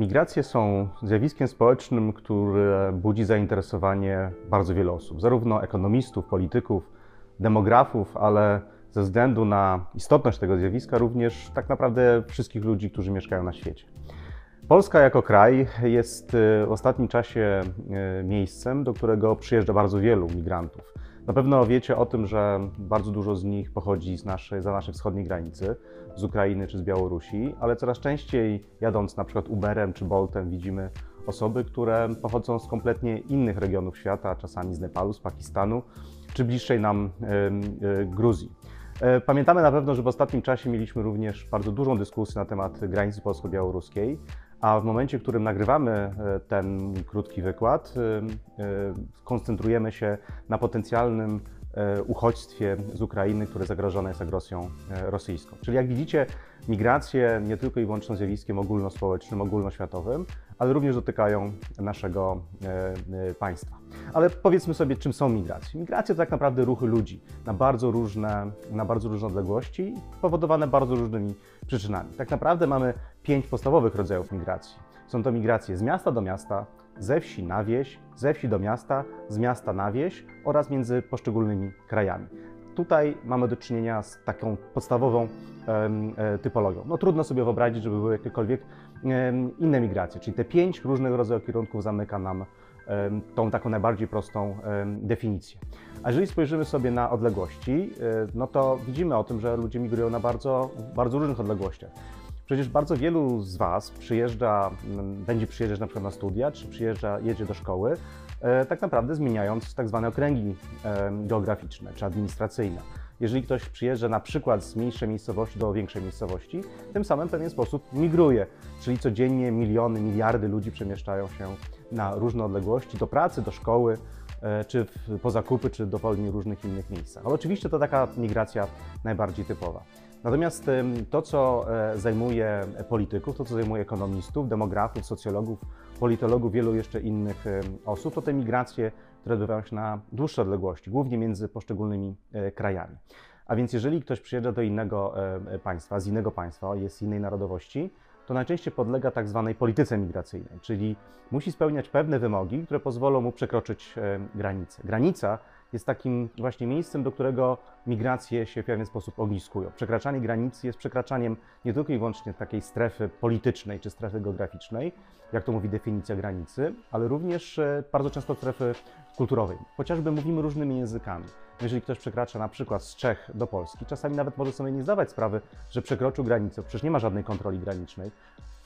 Migracje są zjawiskiem społecznym, które budzi zainteresowanie bardzo wielu osób, zarówno ekonomistów, polityków, demografów, ale ze względu na istotność tego zjawiska również tak naprawdę wszystkich ludzi, którzy mieszkają na świecie. Polska jako kraj jest y, w ostatnim czasie y, miejscem, do którego przyjeżdża bardzo wielu migrantów. Na pewno wiecie o tym, że bardzo dużo z nich pochodzi z naszej, za naszej wschodniej granicy, z Ukrainy czy z Białorusi, ale coraz częściej jadąc na przykład Uberem czy Boltem widzimy osoby, które pochodzą z kompletnie innych regionów świata, czasami z Nepalu, z Pakistanu czy bliższej nam y, Gruzji. E, pamiętamy na pewno, że w ostatnim czasie mieliśmy również bardzo dużą dyskusję na temat granicy polsko-białoruskiej, a w momencie, w którym nagrywamy e, ten krótki wykład, e, koncentrujemy się na potencjalnym uchodźstwie z Ukrainy, które zagrożone jest agresją rosyjską. Czyli jak widzicie, migracje nie tylko i wyłącznie zjawiskiem ogólnospołecznym, ogólnoświatowym, ale również dotykają naszego państwa. Ale powiedzmy sobie, czym są migracje. Migracje to tak naprawdę ruchy ludzi na bardzo różne, na bardzo różne odległości, powodowane bardzo różnymi przyczynami. Tak naprawdę mamy pięć podstawowych rodzajów migracji. Są to migracje z miasta do miasta, ze wsi na wieś, ze wsi do miasta, z miasta na wieś oraz między poszczególnymi krajami. Tutaj mamy do czynienia z taką podstawową e, typologią. No trudno sobie wyobrazić, żeby były jakiekolwiek inne migracje, czyli te pięć różnych rodzajów kierunków zamyka nam tą taką najbardziej prostą definicję. A jeżeli spojrzymy sobie na odległości, e, no to widzimy o tym, że ludzie migrują na bardzo, bardzo różnych odległościach. Przecież bardzo wielu z Was przyjeżdża, będzie przyjeżdżać na przykład na studia, czy przyjeżdża, jedzie do szkoły, e, tak naprawdę zmieniając tak zwane okręgi geograficzne czy administracyjne. Jeżeli ktoś przyjeżdża na przykład z mniejszej miejscowości do większej miejscowości, tym samym w pewien sposób migruje, czyli codziennie miliony, miliardy ludzi przemieszczają się na różne odległości, do pracy, do szkoły, e, czy po zakupy, czy do wolni różnych innych miejscach. Ale oczywiście to taka migracja najbardziej typowa. Natomiast to, co e, zajmuje polityków, to, co zajmuje ekonomistów, demografów, socjologów, politologów, wielu jeszcze innych osób, to te migracje, które odbywają się na dłuższe odległości, głównie między poszczególnymi e, krajami. A więc jeżeli ktoś przyjeżdża do innego państwa, z innego państwa, jest z innej narodowości, to najczęściej podlega tak zwanej polityce migracyjnej, czyli musi spełniać pewne wymogi, które pozwolą mu przekroczyć e, granicę. Granica jest takim właśnie miejscem, do którego migracje się w pewien sposób ogniskują. Przekraczanie granicy jest przekraczaniem nie tylko i wyłącznie takiej strefy politycznej czy strefy geograficznej, jak to mówi definicja granicy, ale również e, bardzo często strefy kulturowej. Chociażby mówimy różnymi językami. Jeżeli ktoś przekracza na przykład z Czech do Polski, czasami nawet może sobie nie zdawać sprawy, że przekroczył granicę, przecież nie ma żadnej kontroli granicznej.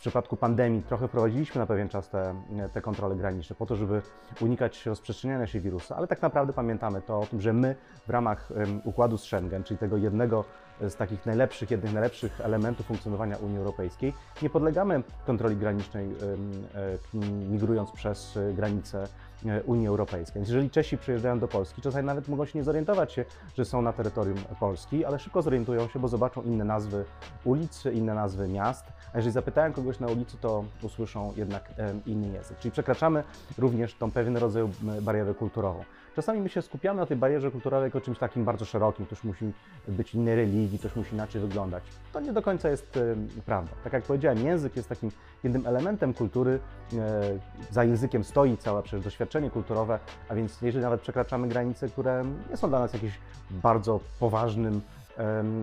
Przypadku pandemii trochę wprowadziliśmy na pewien czas te, te kontrole graniczne po to, żeby unikać rozprzestrzeniania się wirusa, ale tak naprawdę pamiętamy to o tym, że my w ramach układu z Schengen, czyli tego jednego z takich najlepszych, jednych najlepszych elementów funkcjonowania Unii Europejskiej, nie podlegamy kontroli granicznej um, migrując przez granice E, Unii Europejskiej. Więc jeżeli Czesi przyjeżdżają do Polski, czasami nawet mogą się nie zorientować się, że są na terytorium Polski, ale szybko zorientują się, bo zobaczą inne nazwy ulic, inne nazwy miast, a jeżeli zapytają kogoś na ulicy, to usłyszą jednak inny język. Czyli przekraczamy również tą pewien rodzaj barierę kulturową. Czasami my się skupiamy na tej barierze kulturowej jako czymś takim bardzo szerokim, ktoś musi być innej religii, ktoś musi inaczej wyglądać. To nie do końca jest prawda. Tak jak powiedziałem, język jest takim jednym elementem kultury. E, za językiem stoi całe przecież doświadczenie kulturowe, a więc jeżeli nawet przekraczamy granice, które nie są dla nas jakimś bardzo poważnym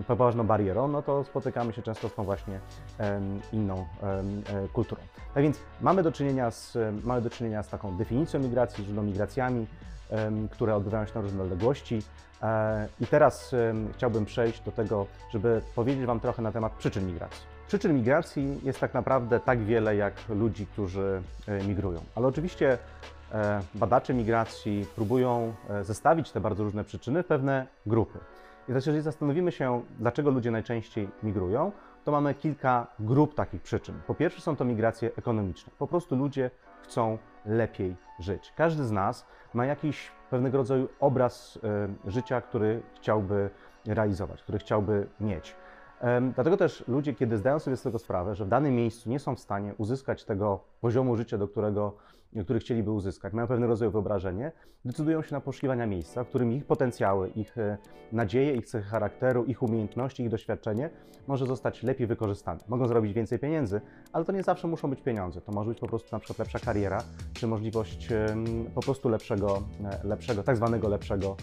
poważną barierą, no to spotykamy się często z tą właśnie inną e, kulturą. Tak więc mamy do czynienia z, mamy do czynienia z taką definicją migracji, z migracjami, które odbywają się na różne odległości. E, I teraz chciałbym przejść do tego, żeby powiedzieć Wam trochę na temat przyczyn migracji. Przyczyn migracji jest tak naprawdę tak wiele jak ludzi, którzy e, migrują. Ale oczywiście badacze migracji próbują zestawić te bardzo różne przyczyny w pewne grupy. Teraz, jeżeli zastanowimy się, dlaczego ludzie najczęściej migrują, to mamy kilka grup takich przyczyn. Po pierwsze, są to migracje ekonomiczne. Po prostu ludzie chcą lepiej żyć. Każdy z nas ma jakiś pewnego rodzaju obraz e, życia, który chciałby realizować, który chciałby mieć. Dlatego też ludzie, kiedy zdają sobie z tego sprawę, że w danym miejscu nie są w stanie uzyskać tego poziomu życia, do którego, który chcieliby uzyskać, mają pewnego rodzaju wyobrażenie, decydują się na poszukiwania miejsca, w którym ich potencjały, ich e, nadzieje, ich cechy charakteru, ich umiejętności, ich doświadczenie może zostać lepiej wykorzystane. Mogą zrobić więcej pieniędzy, ale to nie zawsze muszą być pieniądze. To może być po prostu na przykład lepsza kariera, czy możliwość po prostu lepszego, e, lepszego tak zwanego lepszego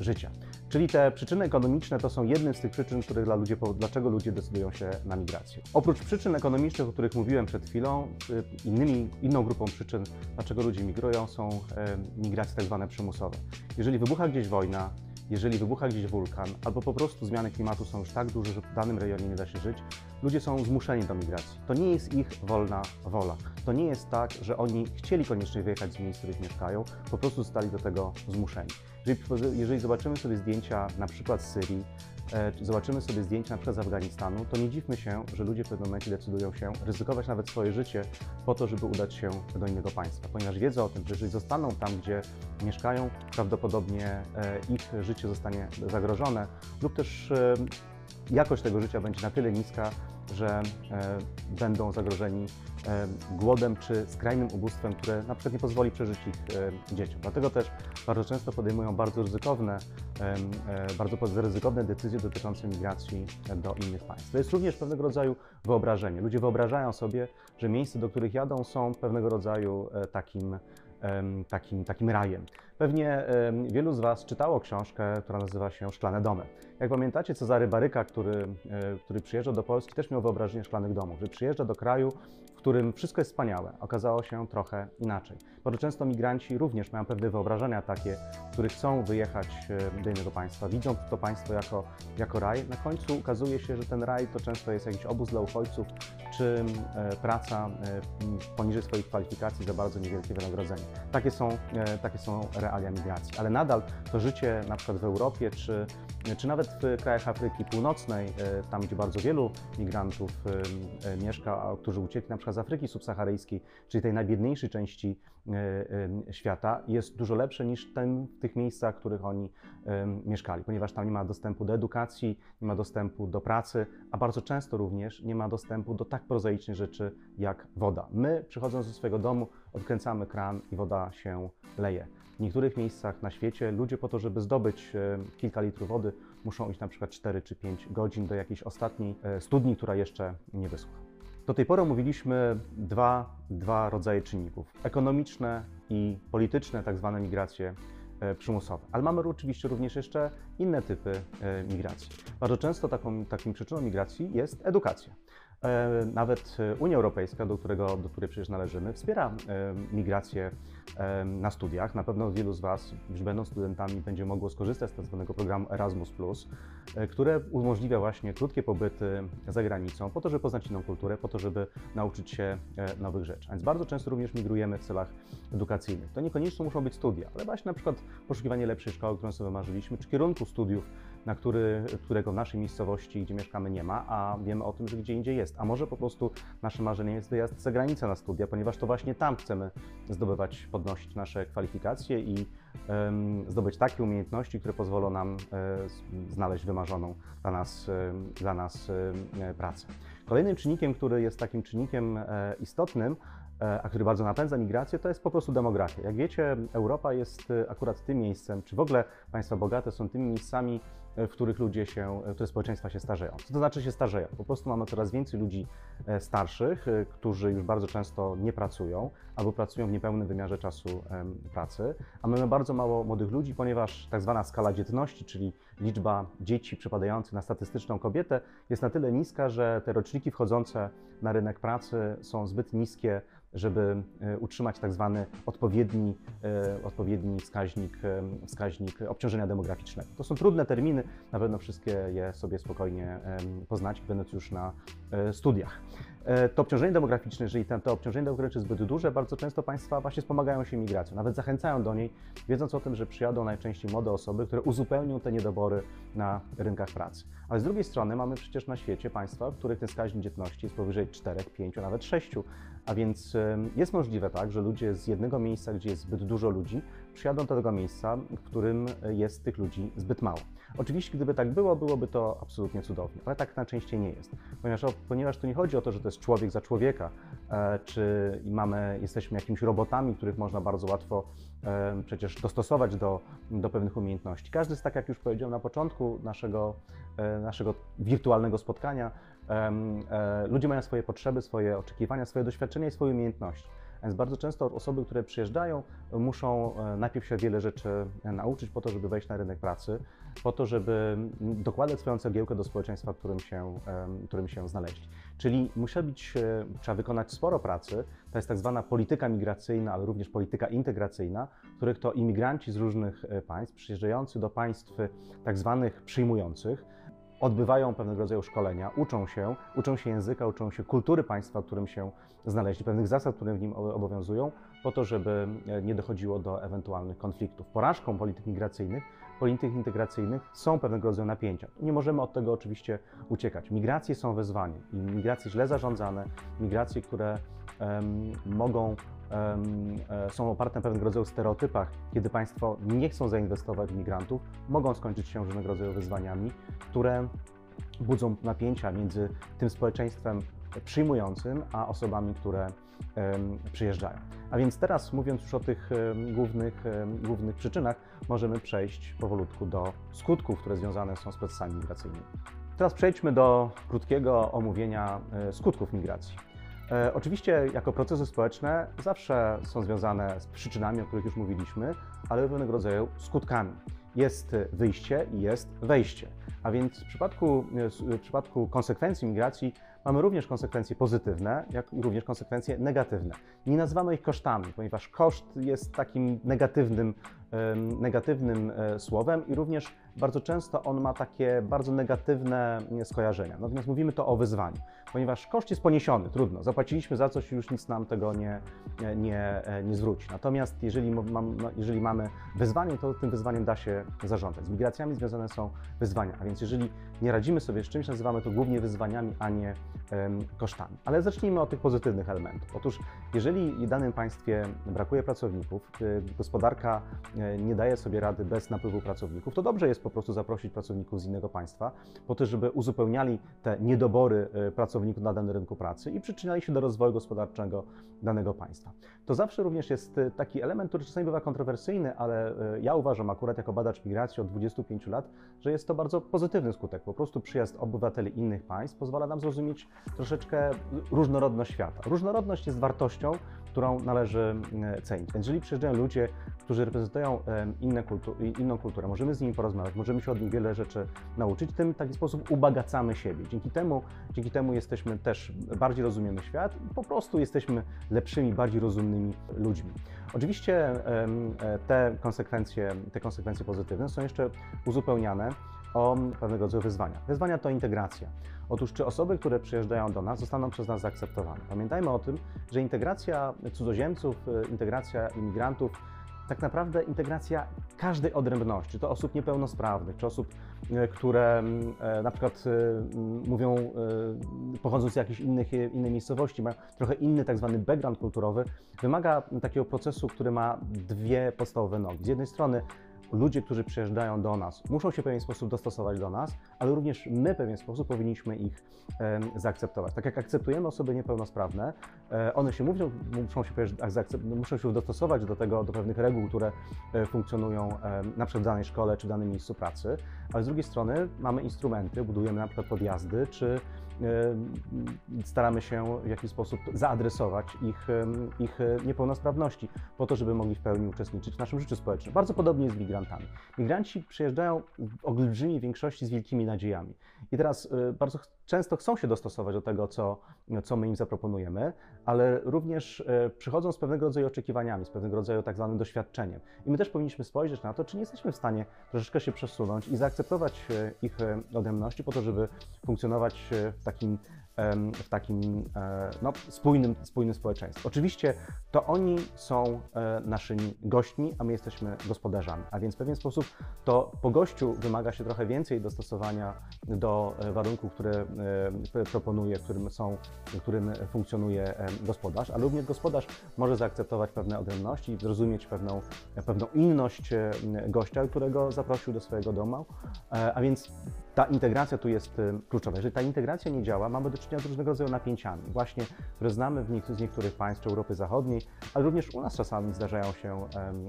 życia. Czyli te przyczyny ekonomiczne to są jednym z tych przyczyn, których dla ludzie, dlaczego ludzie decydują się na migrację. Oprócz przyczyn ekonomicznych, o których mówiłem przed chwilą, y, innymi, inną grupą przyczyn, dlaczego ludzie migrują, są e, migracje tak zwane przymusowe. Jeżeli wybucha gdzieś wojna, jeżeli wybucha gdzieś wulkan, albo po prostu zmiany klimatu są już tak duże, że w danym rejonie nie da się żyć, ludzie są zmuszeni do migracji. To nie jest ich wolna wola. To nie jest tak, że oni chcieli koniecznie wyjechać z miejsc, w których mieszkają, po prostu zostali do tego zmuszeni. Jeżeli, jeżeli zobaczymy sobie zdjęcia na przykład z Syrii, e, czy zobaczymy sobie zdjęcia na przykład z Afganistanu, to nie dziwmy się, że ludzie w pewnym momencie decydują się ryzykować nawet swoje życie po to, żeby udać się do innego państwa, ponieważ wiedzą o tym, że jeżeli zostaną tam, gdzie mieszkają, prawdopodobnie e, ich życie zostanie zagrożone lub też e, jakość tego życia będzie na tyle niska, że e, będą zagrożeni e, głodem czy skrajnym ubóstwem, które na przykład nie pozwoli przeżyć ich e, dzieciom. Dlatego też bardzo często podejmują bardzo ryzykowne, bardzo ryzykowne decyzje dotyczące migracji do innych państw. To jest również pewnego rodzaju wyobrażenie. Ludzie wyobrażają sobie, że miejsca, do których jadą, są pewnego rodzaju takim takim, takim rajem. Pewnie wielu z Was czytało książkę, która nazywa się Szklane Domy. Jak pamiętacie, Cezary Baryka, który, e, który przyjeżdżał do Polski, też miał wyobrażenie szklanych domów, że przyjeżdża do kraju, w którym wszystko jest wspaniałe. Okazało się trochę inaczej. Bardzo często migranci również mają pewne wyobrażenia takie, które chcą wyjechać e, do innego państwa, widzą to państwo jako, jako raj. Na końcu okazuje się, że ten raj to często jest jakiś obóz dla uchodźców, czy e, praca poniżej swoich kwalifikacji za bardzo niewielkie wynagrodzenie. Takie są, takie są realia migracji. Ale nadal to życie na przykład w Europie, czy, czy nawet w krajach Afryki Północnej, e, tam gdzie bardzo wielu migrantów e, e, mieszka, którzy uciekli na przykład z Afryki subsaharyjskiej, czyli tej najbiedniejszej części świata, jest dużo lepsze niż ten, w tych miejscach, w których oni mieszkali, ponieważ tam nie ma dostępu do edukacji, nie ma dostępu do pracy, a bardzo często również nie ma dostępu do tak prozaicznych rzeczy jak woda. My, przychodząc do swojego domu, odkręcamy kran i woda się leje. W niektórych miejscach na świecie ludzie po to, żeby zdobyć e, kilka litrów wody, muszą iść na przykład 4 czy 5 godzin do jakiejś ostatniej e, studni, która jeszcze nie wyschła. Do tej pory omówiliśmy dwa, dwa rodzaje czynników: ekonomiczne i polityczne, tak zwane migracje e, przymusowe. Ale mamy oczywiście również jeszcze inne typy migracji. Bardzo często taką, taką przyczyną migracji jest edukacja. E, Nawet e, Unia Europejska, do, którego, do której przecież należymy, wspiera e, migrację na studiach. Na pewno wielu z Was, już będąc studentami, będzie mogło skorzystać z tak zwanego programu Erasmus, które umożliwia właśnie krótkie pobyty za granicą, po to, żeby poznać inną kulturę, po to, żeby nauczyć się nowych rzeczy. A więc bardzo często również migrujemy w celach edukacyjnych. To niekoniecznie muszą być studia, ale właśnie na przykład poszukiwanie lepszej szkoły, którą sobie marzyliśmy, czy kierunku studiów, na który, którego w naszej miejscowości, gdzie mieszkamy, nie ma, a wiemy o tym, że gdzie indziej jest. A może po prostu naszym marzeniem jest wyjazd za granicę na studia, ponieważ to właśnie tam chcemy zdobywać, podnosić nasze kwalifikacje i em, zdobyć takie umiejętności, które pozwolą nam e, znaleźć wymarzoną dla nas, em, dla nas em, pracę. Kolejnym czynnikiem, który jest takim czynnikiem e, istotnym, e, a który bardzo napędza migrację, to jest po prostu demografia. Jak wiecie, Europa jest e, akurat tym miejscem, czy w ogóle państwa bogate są tymi miejscami, e, w których ludzie się, e, które społeczeństwa się starzeją. Co to znaczy się starzeją? Po prostu mamy coraz więcej ludzi e, starszych, e, którzy już bardzo często nie pracują albo pracują w niepełnym wymiarze czasu pracy, a mamy bardzo mało młodych ludzi, ponieważ tak zwana skala dzietności, czyli liczba dzieci przypadających na statystyczną kobietę jest na tyle niska, że te roczniki wchodzące na rynek pracy są zbyt niskie, żeby e, utrzymać tak zwany odpowiedni, e, odpowiedni wskaźnik, e, wskaźnik obciążenia demograficznego. To są trudne terminy, na pewno wszystkie je sobie spokojnie em, poznacie, będąc już na e, studiach. E, To obciążenie demograficzne, jeżeli ten- to obciążenie demograficzne jest zbyt duże, bardzo często państwa właśnie wspomagają się migracją, nawet zachęcają do niej, wiedząc o tym, że przyjadą najczęściej młode osoby, które uzupełnią te niedobory na rynkach pracy. Ale z drugiej strony mamy przecież na świecie państwa, w których ten wskaźnik dzietności jest powyżej 4, 5, nawet 6, a więc jest możliwe tak, że ludzie z jednego miejsca, gdzie jest zbyt dużo ludzi, przyjadą do tego miejsca, w którym jest tych ludzi zbyt mało. Oczywiście, gdyby tak było, byłoby to absolutnie cudownie, ale tak najczęściej nie jest, ponieważ, ponieważ tu nie chodzi o to, że to jest człowiek za człowieka, e, czy mamy, jesteśmy jakimiś robotami, których można bardzo łatwo e, przecież dostosować do, do pewnych umiejętności. Każdy z, tak jak już powiedziałem na początku naszego, e, naszego wirtualnego spotkania, ludzie mają swoje potrzeby, swoje oczekiwania, swoje doświadczenia i swoje umiejętności. Więc bardzo często osoby, które przyjeżdżają, muszą e, najpierw się wiele rzeczy e, nauczyć po to, żeby wejść na rynek pracy, po to, żeby dokładać swoją cegiełkę do społeczeństwa, w którym się, którym się znaleźli. Czyli musi być, e, trzeba wykonać sporo pracy. To jest tak zwana polityka migracyjna, ale również polityka integracyjna, w których to imigranci z różnych państw, przyjeżdżający do państw tak zwanych przyjmujących, odbywają pewnego rodzaju szkolenia, uczą się, uczą się języka, uczą się kultury państwa, w którym się znaleźli, pewnych zasad, które w nim obowiązują, po to, żeby e, nie dochodziło do ewentualnych konfliktów. Porażką polityk migracyjnych, polityk integracyjnych są pewnego rodzaju napięcia. Nie możemy od tego oczywiście uciekać. Migracje są wyzwaniem i migracje źle zarządzane, migracje, które mogą E, są oparte na pewnego rodzaju stereotypach, kiedy państwo nie chcą zainwestować w migrantów, mogą skończyć się różnego rodzaju wyzwaniami, które budzą napięcia między tym społeczeństwem przyjmującym, a osobami, które przyjeżdżają. A więc teraz, mówiąc już o tych głównych, głównych przyczynach, możemy przejść powolutku do skutków, które związane są z procesami migracyjnymi. Teraz przejdźmy do krótkiego omówienia e, skutków migracji. E, oczywiście, jako procesy społeczne zawsze są związane z przyczynami, o których już mówiliśmy, ale pewnego rodzaju skutkami. Jest wyjście i jest wejście. A więc w przypadku, w przypadku konsekwencji migracji mamy również konsekwencje pozytywne, jak i również konsekwencje negatywne. Nie nazywamy ich kosztami, ponieważ koszt jest takim negatywnym, negatywnym e, słowem i również bardzo często on ma takie bardzo negatywne skojarzenia. Natomiast mówimy to o wyzwaniu, ponieważ koszt jest poniesiony, trudno. Zapłaciliśmy za coś i już nic nam tego nie, nie, e, nie zwróci. Natomiast jeżeli, mam, no, jeżeli mamy wyzwanie, to tym wyzwaniem da się zarządzać. Z migracjami związane są wyzwania, a więc jeżeli nie radzimy sobie z czymś, nazywamy to głównie wyzwaniami, a nie kosztami. Ale zacznijmy od tych pozytywnych elementów. Otóż, jeżeli w danym państwie brakuje pracowników, y, gospodarka y, nie daje sobie rady bez napływu pracowników, to dobrze jest po prostu zaprosić pracowników z innego państwa, po to, żeby uzupełniali te niedobory y, pracowników na danym rynku pracy i przyczyniali się do rozwoju gospodarczego danego państwa. To zawsze również jest taki element, który czasami bywa kontrowersyjny, ale ja uważam akurat jako badacz migracji od 25 lat, że jest to bardzo pozytywny skutek. Po prostu przyjazd obywateli innych państw pozwala nam zrozumieć troszeczkę różnorodność świata. Różnorodność jest wartością, którą należy e, cenić. Więc jeżeli przyjeżdżają ludzie, którzy reprezentują e, inne kultu inną kulturę, możemy z nimi porozmawiać, możemy się od nich wiele rzeczy nauczyć, tym w taki sposób ubogacamy siebie. Dzięki temu, dzięki temu jesteśmy też, bardziej rozumiemy świat i po prostu jesteśmy lepszymi, bardziej rozumnymi ludźmi. Oczywiście e, te konsekwencje, te konsekwencje pozytywne są jeszcze uzupełniane o pewnego rodzaju wyzwania. Wyzwania to integracja. Otóż czy osoby, które przyjeżdżają do nas, zostaną przez nas zaakceptowane? Pamiętajmy o tym, że integracja cudzoziemców, e, integracja imigrantów, tak naprawdę integracja każdej odrębności, to osób niepełnosprawnych, czy osób, e, które e, na przykład mówią, pochodząc z jakichś innych, innej miejscowości, mają trochę inny tak zwany background kulturowy, wymaga takiego procesu, który ma dwie podstawowe nogi. Z jednej strony ludzie, którzy przyjeżdżają do nas, muszą się w pewien sposób dostosować do nas, ale również my w pewien sposób powinniśmy ich zaakceptować. Tak jak akceptujemy osoby niepełnosprawne, e, one się mówią, muszą się, muszą się dostosować do tego, do pewnych reguł, które e, funkcjonują na przykład w danej szkole czy w danym miejscu pracy, ale z drugiej strony mamy instrumenty, budujemy na przykład podjazdy, czy staramy się w jakiś sposób zaadresować ich, e, ich niepełnosprawności, po to, żeby mogli w pełni uczestniczyć w naszym życiu społecznym. Bardzo podobnie jest z migrantami. Migranci przyjeżdżają w olbrzymiej większości z wielkimi nadziejami. I teraz y, bardzo często chcą się dostosować do tego, co, co my im zaproponujemy, ale również y, przychodzą z pewnego rodzaju oczekiwaniami, z pewnego rodzaju tak zwanym doświadczeniem. I my też powinniśmy spojrzeć na to, czy nie jesteśmy w stanie troszeczkę się przesunąć i zaakceptować y, ich odrębności po to, żeby funkcjonować w takim w takim e, no, spójnym, spójnym społeczeństwie. Oczywiście to oni są e, naszymi gośćmi, a my jesteśmy gospodarzami, a więc w pewien sposób to po gościu wymaga się trochę więcej dostosowania do e, warunków, które, proponuje, którym, są, którym funkcjonuje gospodarz, ale również gospodarz może zaakceptować pewne odrębności, zrozumieć pewną, pewną inność gościa, którego zaprosił do swojego domu, a więc ta integracja tu jest kluczowa. Jeżeli ta integracja nie działa, mamy do czynienia z różnego rodzaju napięciami, właśnie, które znamy w niektórych, z niektórych państw Europy Zachodniej, ale również u nas czasami zdarzają się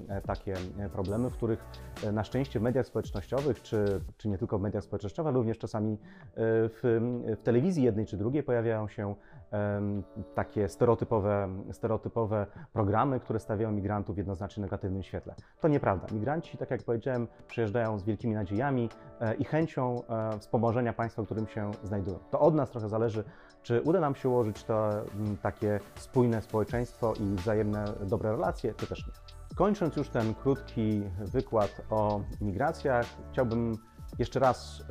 e, takie e, problemy, w których e, na szczęście w mediach społecznościowych, czy, czy nie tylko w mediach społecznościowych, ale również czasami w, w telewizji jednej czy drugiej pojawiają się takie stereotypowe, stereotypowe programy, które stawiają migrantów w jednoznacznie negatywnym świetle. To nieprawda. Migranci, tak jak powiedziałem, przyjeżdżają z wielkimi nadziejami e, i chęcią e, wspomożenia państwa, w którym się znajdują. To od nas trochę zależy, czy uda nam się ułożyć to takie spójne społeczeństwo i wzajemne dobre relacje, czy też nie. Kończąc już ten krótki wykład o migracjach, chciałbym jeszcze raz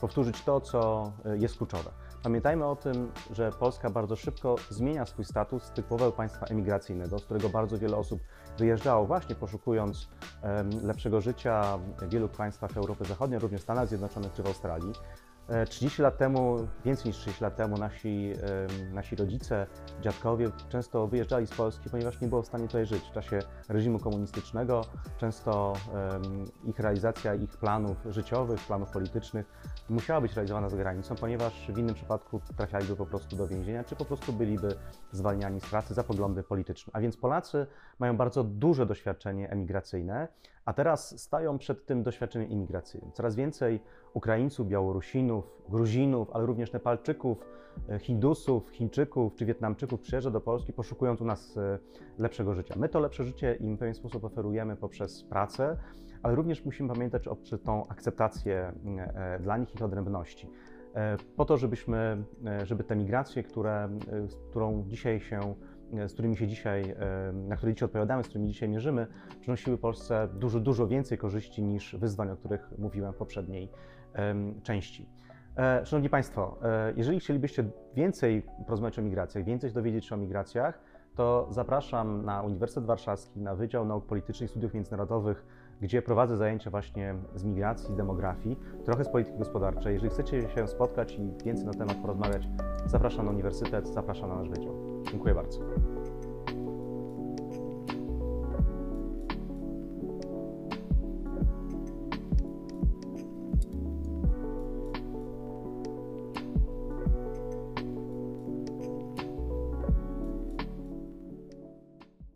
powtórzyć to, co e, jest kluczowe. Pamiętajmy o tym, że Polska bardzo szybko zmienia swój status typowego państwa emigracyjnego, z którego bardzo wiele osób wyjeżdżało właśnie poszukując lepszego życia w wielu państwach Europy Zachodniej, również w Stanach Zjednoczonych czy w Australii. E, 30 lat temu, więcej niż 30 lat temu, nasi, nasi rodzice, dziadkowie często wyjeżdżali z Polski, ponieważ nie było w stanie tutaj żyć. W czasie reżimu komunistycznego często ich realizacja ich planów życiowych, planów politycznych musiała być realizowana za granicą, ponieważ w innym przypadku trafialiby po prostu do więzienia, czy po prostu byliby zwalniani z pracy za poglądy polityczne. A więc Polacy mają bardzo duże doświadczenie emigracyjne, a teraz stają przed tym doświadczeniem imigracyjnym. Coraz więcej Ukraińców, Białorusinów, Gruzinów, ale również Nepalczyków, e, Hindusów, Chińczyków czy Wietnamczyków przyjeżdża do Polski, poszukując u nas e, lepszego życia. My to lepsze życie im w pewien sposób oferujemy poprzez pracę, ale również musimy pamiętać o tą akceptację e, dla nich ich odrębności. Po to, żebyśmy, żeby te migracje, które, z którą dzisiaj się z którymi się dzisiaj, e, na które dzisiaj odpowiadamy, z którymi dzisiaj mierzymy, przynosiły Polsce dużo, dużo więcej korzyści niż wyzwań, o których mówiłem w poprzedniej części. E, Szanowni Państwo, e, jeżeli chcielibyście więcej porozmawiać o migracjach, więcej dowiedzieć się o migracjach, to zapraszam na Uniwersytet Warszawski, na Wydział Nauk Politycznych i Studiów Międzynarodowych, gdzie prowadzę zajęcia właśnie z migracji, z demografii, trochę z polityki gospodarczej. Jeżeli chcecie się spotkać i więcej na temat porozmawiać, zapraszam na uniwersytet, zapraszam na nasz wydział. Dziękuję bardzo.